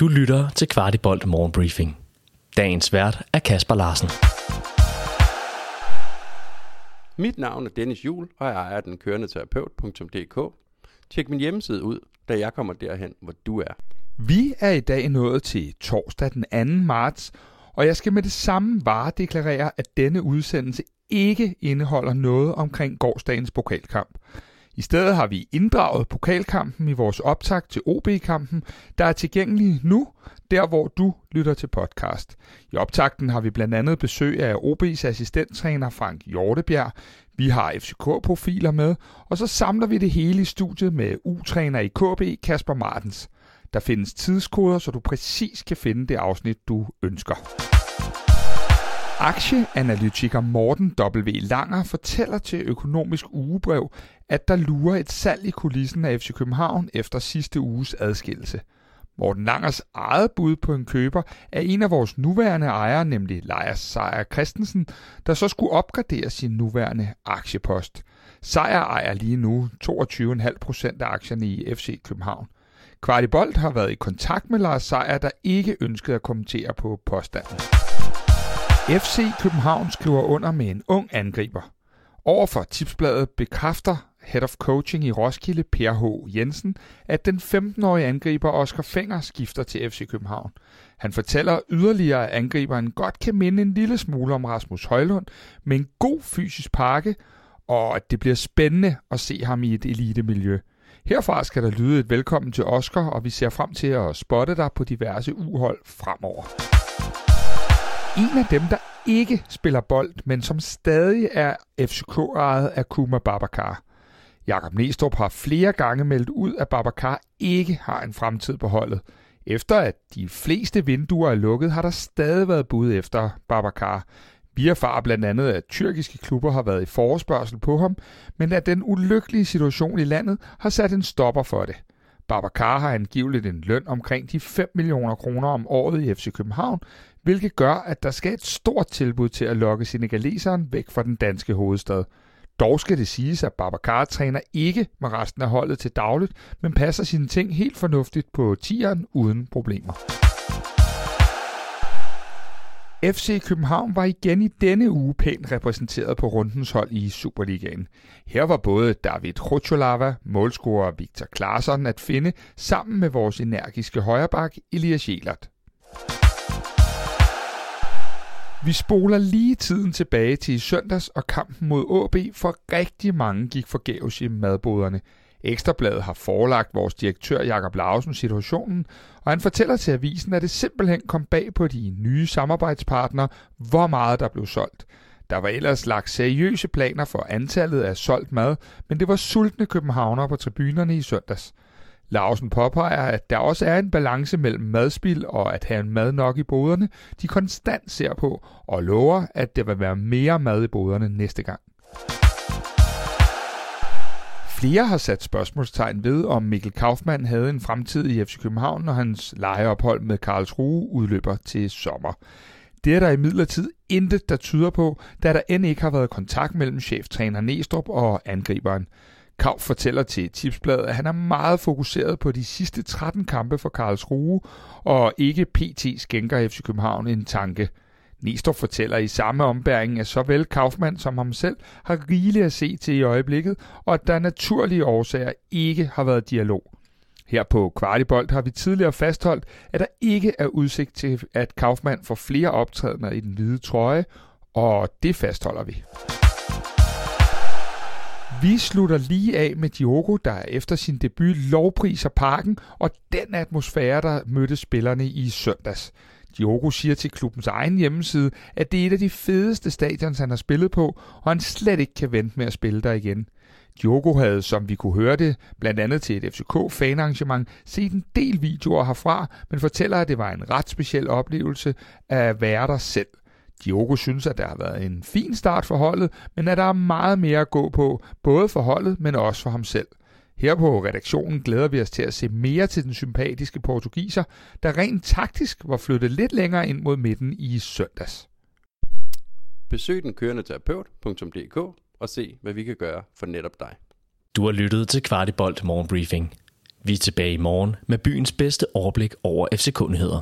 Du lytter til Kvartibolt Morgenbriefing. Dagens vært er Kasper Larsen. Mit navn er Dennis Jul, og jeg ejer den kørende terapeut.dk. Tjek min hjemmeside ud, da jeg kommer derhen, hvor du er. Vi er i dag nået til torsdag den 2. marts, og jeg skal med det samme varedeklarere, at denne udsendelse ikke indeholder noget omkring gårdsdagens pokalkamp. I stedet har vi inddraget pokalkampen i vores optag til OB-kampen, der er tilgængelig nu, der hvor du lytter til podcast. I optakten har vi blandt andet besøg af OB's assistenttræner Frank Hjortebjerg, vi har FCK-profiler med, og så samler vi det hele i studiet med U-træner i KB Kasper Martens. Der findes tidskoder, så du præcis kan finde det afsnit, du ønsker. Aktieanalytiker Morten W. Langer fortæller til Økonomisk Ugebrev, at der lurer et salg i kulissen af FC København efter sidste uges adskillelse. Morten Langers eget bud på en køber er en af vores nuværende ejere, nemlig Lejers Sejer Christensen, der så skulle opgradere sin nuværende aktiepost. Sejer ejer lige nu 22,5 procent af aktierne i FC København. Kvartibolt har været i kontakt med Lars Sejer, der ikke ønskede at kommentere på påstanden. FC København skriver under med en ung angriber. Overfor tipsbladet bekræfter Head of Coaching i Roskilde, Per H. Jensen, at den 15-årige angriber Oscar Fenger skifter til FC København. Han fortæller yderligere, at angriberen godt kan minde en lille smule om Rasmus Højlund med en god fysisk pakke, og at det bliver spændende at se ham i et elitemiljø. Herfra skal der lyde et velkommen til Oscar, og vi ser frem til at spotte dig på diverse uhold fremover. En af dem, der ikke spiller bold, men som stadig er FCK-ejet, er Kuma Babacar. Jakob Næstrup har flere gange meldt ud, at Babacar ikke har en fremtid på holdet. Efter at de fleste vinduer er lukket, har der stadig været bud efter Babacar. Vi erfarer blandt andet, at tyrkiske klubber har været i forespørgsel på ham, men at den ulykkelige situation i landet har sat en stopper for det. Babacar har angiveligt en løn omkring de 5 millioner kroner om året i FC København, hvilket gør, at der skal et stort tilbud til at lokke senegaleseren væk fra den danske hovedstad. Dog skal det siges, at Babacar træner ikke med resten af holdet til dagligt, men passer sine ting helt fornuftigt på tieren uden problemer. FC København var igen i denne uge pænt repræsenteret på rundens hold i Superligaen. Her var både David Rocholava, målscorer Victor Claesson at finde sammen med vores energiske højreback Elias Jelert. Vi spoler lige tiden tilbage til i søndags, og kampen mod AB for rigtig mange gik forgæves i madboderne. Ekstrabladet har forelagt vores direktør Jakob Lausen situationen, og han fortæller til avisen, at det simpelthen kom bag på de nye samarbejdspartnere, hvor meget der blev solgt. Der var ellers lagt seriøse planer for antallet af solgt mad, men det var sultne københavnere på tribunerne i søndags. Larsen påpeger, at der også er en balance mellem madspil og at have mad nok i boderne, de konstant ser på, og lover, at der vil være mere mad i boderne næste gang. Flere har sat spørgsmålstegn ved, om Mikkel Kaufmann havde en fremtid i FC København, når hans lejeophold med Karlsruhe udløber til sommer. Det er der imidlertid intet, der tyder på, da der end ikke har været kontakt mellem cheftræner Næstrup og angriberen. Kav fortæller til Tipsbladet, at han er meget fokuseret på de sidste 13 kampe for Karlsruhe, og ikke PT skænker FC København en tanke. Næstrup fortæller i samme ombæring, at såvel Kaufmann som ham selv har rigeligt at se til i øjeblikket, og at der naturlige årsager ikke har været dialog. Her på Kvartibolt har vi tidligere fastholdt, at der ikke er udsigt til, at Kaufmann får flere optrædener i den hvide trøje, og det fastholder vi. Vi slutter lige af med Diogo, der efter sin debut lovpriser parken og den atmosfære, der mødte spillerne i søndags. Diogo siger til klubbens egen hjemmeside, at det er et af de fedeste stadions, han har spillet på, og han slet ikke kan vente med at spille der igen. Diogo havde, som vi kunne høre det, blandt andet til et FCK-fanarrangement, set en del videoer herfra, men fortæller, at det var en ret speciel oplevelse at være der selv. Diogo synes, at der har været en fin start for holdet, men at der er meget mere at gå på, både for holdet, men også for ham selv. Her på redaktionen glæder vi os til at se mere til den sympatiske portugiser, der rent taktisk var flyttet lidt længere ind mod midten i søndags. Besøg den kørende terapeut.dk og se, hvad vi kan gøre for netop dig. Du har lyttet til Kvartibolt Morgenbriefing. Vi er tilbage i morgen med byens bedste overblik over FCK-nyheder.